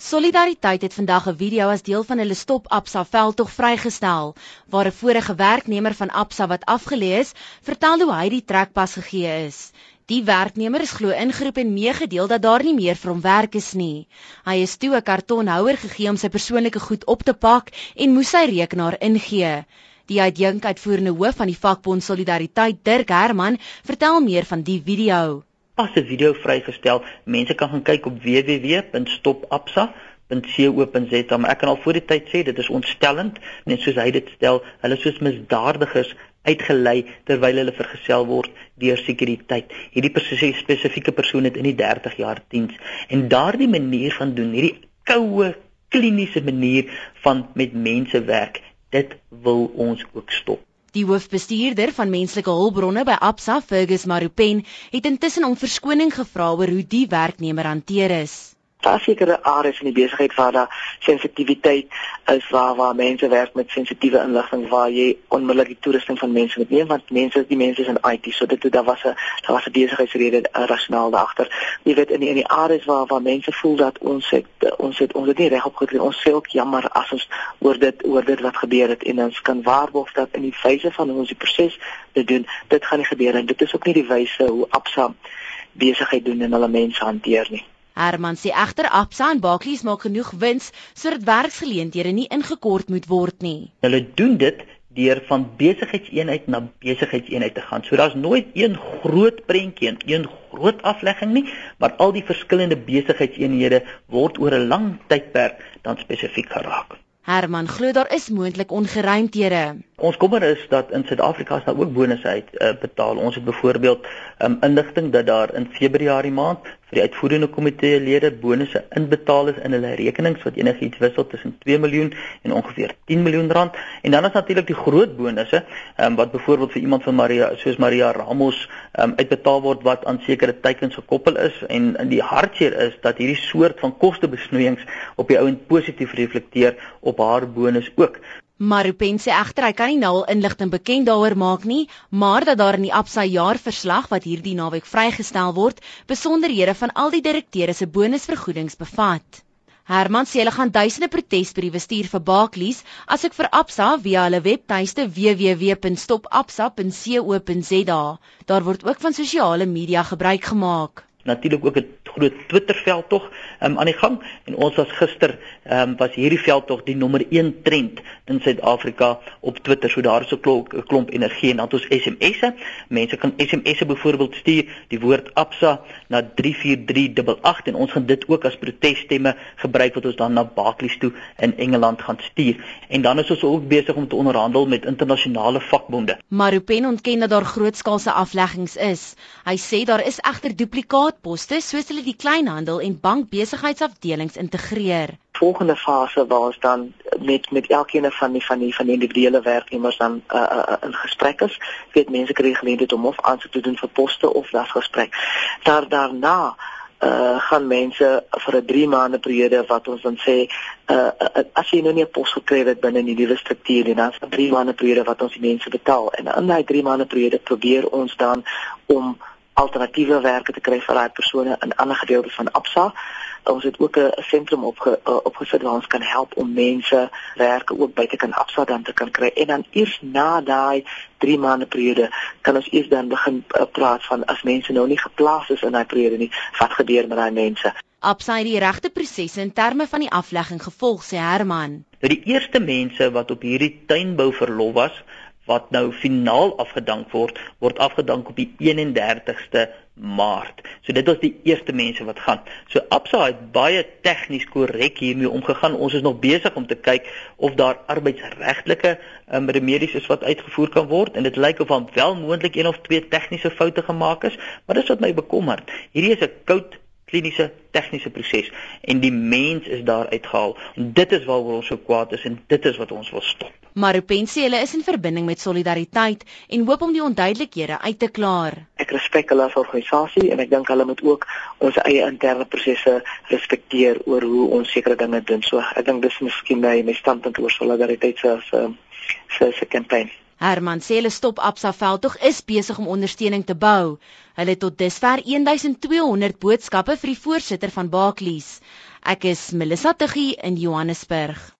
Solidariteit het vandag 'n video as deel van hulle Stop Absa veldtog vrygestel, waar 'n vorige werknemer van Absa wat afgelê is, vertel hoe hy die trekpas gegee is. Die werknemer is glo ingeroep en meegedeel dat daar nie meer vir hom werk is nie. Hy is toe 'n kartonhouer gegee om sy persoonlike goed op te pak en moes sy rekenaar ingee. Die uitdink uitvoerende hoof van die vakbond Solidariteit, Dirk Herman, vertel meer van die video pas 'n video vrygestel. Mense kan gaan kyk op www.stopapsa.co.za, maar ek kan al voor die tyd sê dit is ontstellend, net soos hy dit stel, hulle soos misdadigers uitgelei terwyl hulle vergesel word deur sekuriteit. Hierdie presies spesifieke persoon het in die 30 jaar diens en daardie manier van doen, hierdie koue kliniese manier van met mense werk, dit wil ons ook stop. Die hoofbestuurder van menslike hulpbronne by Absa, Fergus Marupen, het intussen om verskoning gevra oor hoe die werknemer hanteer is daar sekere areas in die besigheid waar daar sensitiwiteit is waar waar mense werk met sensitiewe inligting waar jy onmiddellik die toerusting van mense moet neem want mense die mense is in IT so dit daar was 'n daar was 'n besigheidsrede rasionaal daagter jy weet in die, in die areas waar waar mense voel dat ons het ons het ons het nie reg opgetree ons sê ook jammer as ons oor dit oor dit wat gebeur het en ons kan waarborg dat in die wyse van hoe ons die proses te doen dit gaan nie gebeur en dit is ook nie die wyse hoe Absa besigheid doen en hulle mense hanteer nie Herman sê egter Absa en Barclays maak genoeg wins sodat werksgeleenthede nie ingekort moet word nie. Hulle doen dit deur van besigheidseenheid na besigheidseenheid te gaan. So daar's nooit een groot prentjie en een groot aflegging nie, maar al die verskillende besigheidseenhede word oor 'n lang tydperk dan spesifiek geraak. Herman glo daar is moontlik ongeruimthede. Ons kommer is dat in Suid-Afrika is daar ook bonusse uit uh, betaal. Ons het byvoorbeeld um, inligting dat daar in Februarie maand vir die uitvoerende komitee lede bonusse inbetaal is in hulle rekenings wat enigiets wissel tussen 2 miljoen en ongeveer 10 miljoen rand. En dan is natuurlik die groot bonusse um, wat byvoorbeeld vir iemand van Maria soos Maria Ramos um, uitbetaal word wat aan sekere teikens gekoppel is en in die hartseer is dat hierdie soort van kostebesnoeiings op die ouend positief reflekteer op haar bonus ook. Marupen sê egter hy kan nie nou al inligting bekend daaroor maak nie, maar dat daar in die Absa jaarverslag wat hierdie naweek vrygestel word, besonderhede van al die direkteure se bonusvergoedings bevat. Herman sê hulle gaan duisende protesbriewe stuur vir Barclays asook vir Absa via hulle webtuiste www.stopabsa.co.za. Daar word ook van sosiale media gebruik gemaak. Natuurlik ook 'n groot Twitterveld tog um, aan die gang. En ons was gister um, was hierdie veld tog die nommer 1 trend in Suid-Afrika op Twitter. So daar is 'n klomp, klomp energie en dan ons SMS'e mense kan SMS'e byvoorbeeld stuur die woord Absa na 34388 en ons gaan dit ook as protesstemme gebruik wat ons dan na Barclays toe in Engeland gaan stuur. En dan is ons ook besig om te onderhandel met internasionale vakbonde. Marupen ontken dat daar grootskaalse afleggings is. Hy sê daar is egter duplikaatposte soos hulle die kleinhandel en bankbesigheidsafdelings integreer. Volgende fase waar ons dan met met elkeen van die van die van die individuele werknemers dan uh, uh, in gesprek is, weet mense kry geleentheid om of aansoek te doen vir poste of das gesprek. Daar daarna uh gaan mense vir 'n 3 maande periode wat ons dan sê uh, uh as jy nou nie 'n pos gekry het binne die nuwe struktuur nie dan 'n 3 maande periode wat ons die mense betaal en in daai 3 maande periode probeer ons dan om alternatiewe werke te kry vir daai persone in ander gedeeltes van Absa. Ons het ook 'n sentrum opge, uh, opgesit waar ons kan help om mense werke ook buite kan Absa dan te kan kry en dan eers na daai 3 maande periode kan ons eers dan begin uh, praat van as mense nou nie geplaas is in daai periode nie, wat gebeur met daai mense? Absa het die regte prosesse in terme van die aflegging gevolg, sê Herman. Nou die eerste mense wat op hierdie tuinbou verlof was, wat nou finaal afgedank word, word afgedank op die 31ste Maart. So dit was die eerste mense wat gaan. So Absa het baie tegnies korrek hiermee omgegaan. Ons is nog besig om te kyk of daar arbeidsregtelike um, remedies is wat uitgevoer kan word en dit lyk of dan wel moontlik een of twee tegniese foute gemaak is, maar dis wat my bekommer. Hierdie is 'n koud kliniese tegniese proses en die mens is daar uitgehaal. En dit is waaroor ons so kwaad is en dit is wat ons wil stop. Marupensie hulle is in verbinding met solidariteit en hoop om die onduidelikhede uit te klaar. Ek respekteer hulle as organisasie en ek dink hulle moet ook ons eie interne prosesse respekteer oor hoe ons sekere dinge doen. So ek dink dis miskien my my standpunt oor solidariteit se se se kampanje. Herman sê hulle stop Absa veldtog is besig om ondersteuning te bou. Hulle het tot dusver 1200 boodskappe vir die voorsitter van Barclays. Ek is Melissa Tuggie in Johannesburg.